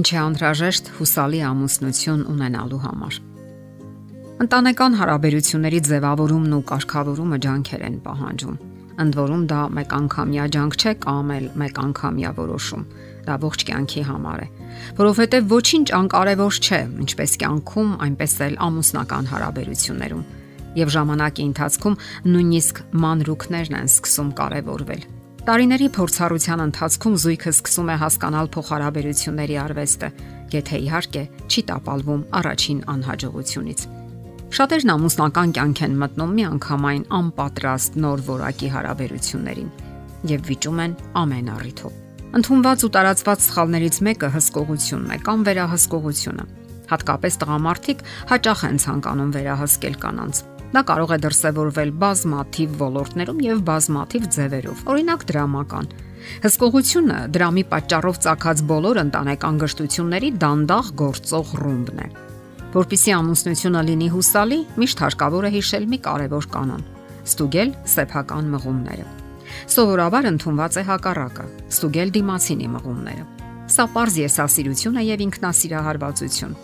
Ինչ է անհրաժեշտ հուսալի ամուսնություն ունենալու համար։ Ընտանեկան հարաբերությունների ձևավորումն ու կարգավորումը ջանքեր են պահանջում։ Ընդ որում դա մեկ անգամյա ջանք չէ կամ էլ մեկ անգամյա որոշում։ Դա ողջ կյանքի համար է, որովհետև ոչինչ անկարևոր չէ, ինչպես կյանքում, այնպես էլ ամուսնական հարաբերություններում։ Եվ ժամանակի ընթացքում նույնիսկ մանրուքներն են սկսում կարևորվել Տարիների փորձառության ընթացքում զույգը սկսում է հասկանալ փոխհարաբերությունների արվեստը, եթե իհարկե չի տապալվում առաջին անհաջողությունից։ Շատերն ամուսնական կյանք են մտնում միանգամայն անպատրաստ նոր որակի հարաբերություններին եւ վիճում են ամեն առիթով։ Ընթունված ու տարածված սխալներից մեկը հսկողությունն է կամ վերահսկողությունը։ Հատկապես տղամարդիկ հաճախ են ցանկանում վերահսկել կանանց Դա կարող է դրսևորվել բազմաթիվ ոլորտներում եւ բազմաթիվ ձևերով։ Օրինակ դրամական։ Հսկողությունը դրամի պատճառով ցակած բոլոր ընտանեկան գժտությունների դանդաղ գործող ռումբն է։ Որպիսի ամուսնությունը լինի հուսալի, միշտ հարկավոր է հիշել մի կարևոր կանոն՝ ստուգել սեփական մղումները։ Սովորաբար ընդունված է հակառակը՝ ստուգել դիմացինի մղումները։ Սա པարզ եսասիրություն է եւ ինքնասիրահարվածություն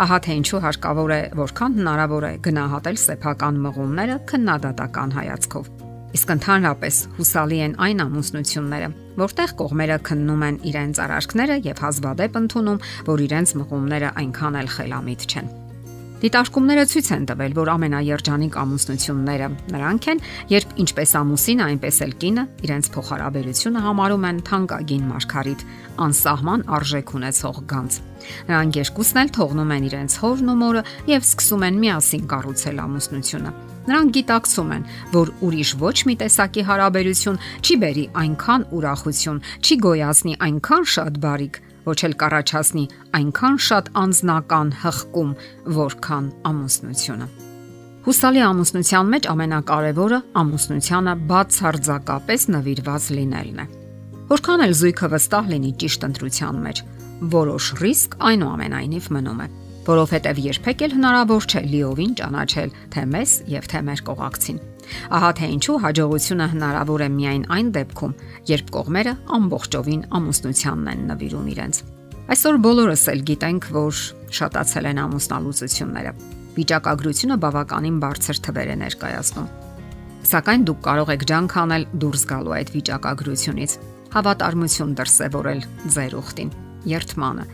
Ահա թե ինչու հարկավոր է որքան հնարավոր է գնահատել սեփական մղումները քննադատական հայացքով։ Իսկ ընդհանրապես հուսալի են այն ամուսնությունները, որտեղ կողմերը քննում են իրենց արարքները եւ հազվադեպ ընդունում, որ իրենց մղումները այնքան էլ խելամիտ չեն։ Դիտարկումները ցույց են տվել, որ ամենաերջանիկ ամուսնությունները նրանք են, երբ ինչպես ամուսինը, այնպես էլ կինը իրենց փոխհարաբերությունը համարում են թանկագին մարգարիտ, անսահման արժեք ունեցող գանձ։ Նրանք երկուսն էլ թողնում են իրենց հորն ու մորը եւ սկսում են միասին կառուցել ամուսնությունը։ Նրանք գիտակցում են, որ ուրիշ ոչ մի տեսակի հարաբերություն չի բերի այնքան ուրախություն, չի գոյացնի այնքան շատ բարիք, ոչ էլ կառաջացնի այնքան շատ անznական հղկում, որքան ամուսնությունը։ Հուսալի ամուսնության մեջ ամենակարևորը ամուսնությանը բացարձակապես նվիրված լինելն է։ Որքան էլ զույգը վստահ լինի ճիշտ ընտրության մեջ, որոշ ռիսկ այնուամենայնիվ մնում է, որովհետև երբեք էլ հնարավոր չէ լիովին ճանաչել թե մեզ եւ թե մեր կողակցին։ Ահա թե ինչու հաջողությունը հնարավոր է միայն այն դեպքում, երբ կողմերը ամբողջովին ամուսնությանն են նվիրում իրենց։ Այսօր բոլորս էլ գիտենք, որ շատացել են ամուսնալուծությունները։ Վիճակագրությունը բավականին բարձր թվեր է ներկայացնում։ Սակայն դուք կարող եք ջանք անել դուրս գալու այդ վիճակագրությունից, հավատարմություն դրսևորել ձեր ուխտին, երթմանը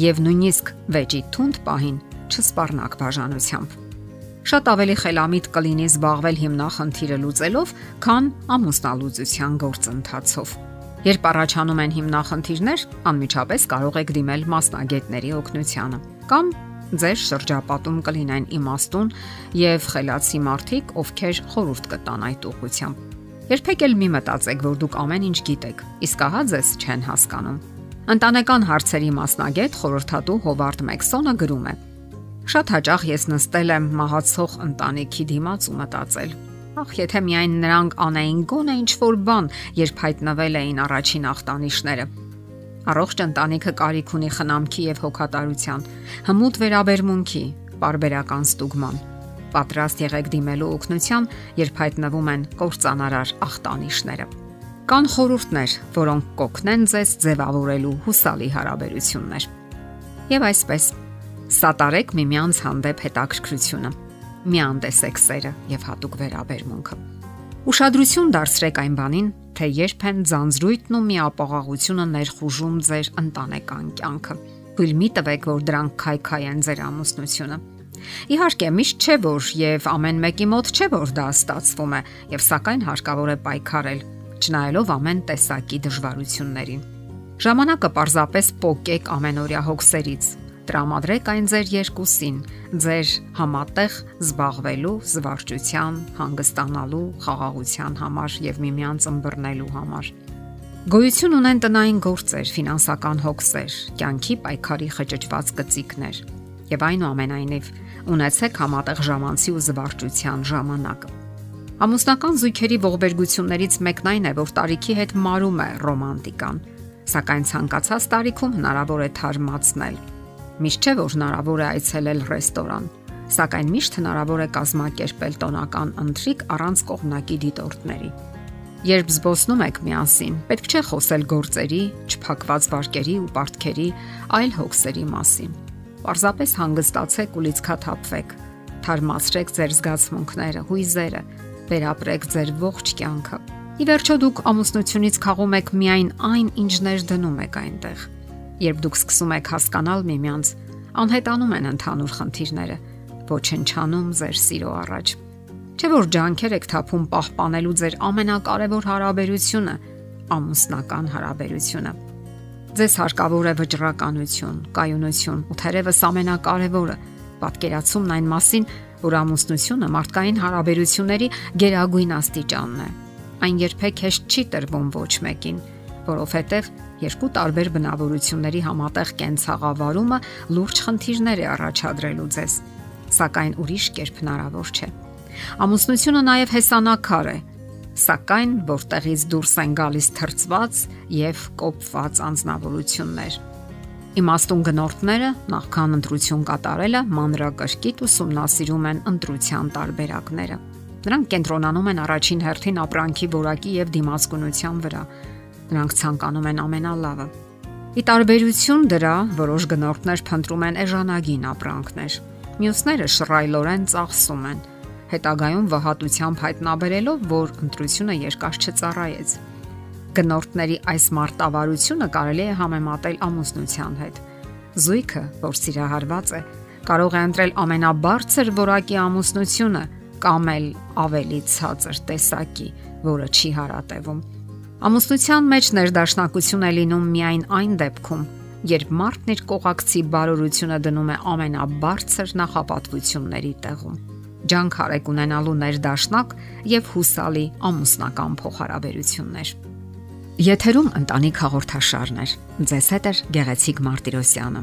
եւ նույնիսկ վեճի թունդ պահին չսպառնաք բաժանությամբ։ Շատ ավելի խելամիտ կլինի զբաղվել հիմնախնդիրը լուծելով, քան ամուսնալուծության գործընթացով։ Երբ առաջանում են հիմնախնդիրներ, անմիջապես կարող եք դիմել մասնագետների օգնությանը կամ ձեր շրջապատում կլինեն իմաստուն եւ խելացի մարդիկ, ովքեր խորհուրդ կտան այդ ուղղությամբ։ Երբեք էլ մի մտածեք, որ դուք ամեն ինչ գիտեք, իսկ ահա ձեզ չեն հասկանում։ Ընտանեկան հարցերի մասնագետ խորհրդատու Հովարդ Մեքսոնը գրում է. Շատ հաճախ ես նստել եմ մահացող ընտանիքի դիմաց ու մտածել. Ախ, եթե միայն նրանք անեին գոնե ինչ որ բան, երբ հայտնվել էին առաջին ախտանիշները։ Առողջ ընտանիքը կարիք ունի խնամքի եւ հոգատարության, հմուտ վերաբերմունքի, parberakan ստուգման։ Պատրաստ եղեք դիմելու օգնության, երբ հայտնվում են կործանարար ախտանիշները։ Կան խորհուրդներ, որոնք կօգնեն ձեզ ձևավորելու հուսալի հարաբերություններ։ Եվ այսպես Սատարեք միմյանց հանդեպ հետաքրքրությունը։ Մի անտեսեք սերը եւ հատուկ վերաբերմունքը։ Ուշադրություն դարձրեք այն բանին, թե երբ են ձանձրույթն ու միապաղաղությունը ներխուժում ձեր ընտանեկան կյանքը։ Թույլ մի տվեք, որ դրանք քայքայեն ձեր ամուսնությունը։ Իհարկե, միշտ չէ որ եւ ամեն մեկի մոտ չէ որ դա ստացվում է, եւ սակայն հարկավոր է պայքարել, չնայելով ամեն տեսակի դժվարություններին։ Ժամանակը պարզապես փոկեք ամենօրյա հոգսերից, տրամադրեք այն ձեր երկուսին, ձեր համատեղ զբաղվելու, զվարճության, հանգստանալու, խաղաղության համար եւ միմյանց ըմբռնելու համար։ Գոյություն ունեն տնային գործեր, ֆինանսական հոգսեր, կյանքի պայքարի խճճված գծիկներ եւ այնուամենայնիվ ունեցեք համատեղ ժամանցի ու զվարճության ժամանակ։ Ամուսնական զույգերի ողբերգություններից մեկն այն է, որ տարիքի հետ մարում է ռոմանտիկան, սակայն ցանկացած տարիքում հնարավոր է թարմացնել Միշտ չէ որ հնարավոր է այցելել ռեստորան, սակայն միշտ հնարավոր է կազմակերպել տոնական ընթրիկ առանց կողմնակի դիտորդների։ Երբ զբոսնում եք միասին, պետք չէ խոսել գործերի, չփակված վարկերի ու պարտքերի, այլ հոգսերի մասին։ Պարզապես հանգստացեք ու լիցքաթափվեք։ Թարմացրեք ձեր զգացմունքները, հույզերը, վերապրեք ձեր ողջ կյանքը։ Ի վերջո դուք ամուսնությունից խաղում եք միայն այն, ինչ ներդնում եք այնտեղ։ Երբ դուք սկսում եք հասկանալ միմյանց, անհետանում են ընդհանուր խնդիրները, ոչնչանում ձեր սիրո առաջ։ Չէ որ ջանքեր եք թափում պահպանելու ձեր ամենակարևոր հարաբերությունը, ամուսնական հարաբերությունը։ Ձեզ հարկավոր է վճռականություն, կայունություն ու թերևս ամենակարևորը՝ պատկերացումն այն մասին, որ ամուսնությունը մարդկային հարաբերությունների գերագույն աստիճանն է։ Այն երբեք հեշտ չի տրվում ոչ մեկին, որովհետև երկու տարբեր բնավորությունների համատեղ կենցաղավարումը լուրջ խնդիրներ է առաջադրելու ձեզ, սակայն ուրիշ կերպ հնարավոր չէ։ Ամուսնությունը նաև հեսանակար է, սակայն որտեղից դուրս են գալիս թրծված եւ կոպված անznավորություններ։ Իմաստուն գնորդները նախքան ընտրություն կատարելը մանրակրկիտ ուսումնասիրում են ընտրության տարբերակները։ Նրանք կենտրոնանում են առաջին հերթին ապրանքի որակի եւ դիմացկունության վրա։ Նրանք ցանկանում են ամենալավը։ Ի տարբերություն դրա, որոշ գնորդներ փնտրում են էժանագին ապրանքներ։ Մյուսները շռայլորեն ծախսում են, հետագայում վհատությամբ հայտնաբերելով, որ ընտրությունը երկար չծառայեց։ Գնորդների այս մարտավարությունը կարելի է համեմատել ամուսնության հետ։ Զույգը, որ սիրահարված է, կարող է ընտրել ամենաբարձր որակի ամուսնությունը կամ էլ ավելի ցածր տեսակի, որը չի հարատևում։ Ամուսնության մեջ ներդաշնակություն է լինում միայն այն դեպքում, երբ մարդն իր կողակցի բարօրությունը դնում է ամենաբարձր նախապատվությունների տեղում ջանք արեք ունենալու ներդաշնակ եւ հուսալի ամուսնական փոխհարաբերություններ։ Եթերում ընտանիք հաղորդաշարներ։ Ձեզ հետ է Գեղեցիկ Մարտիրոսյանը։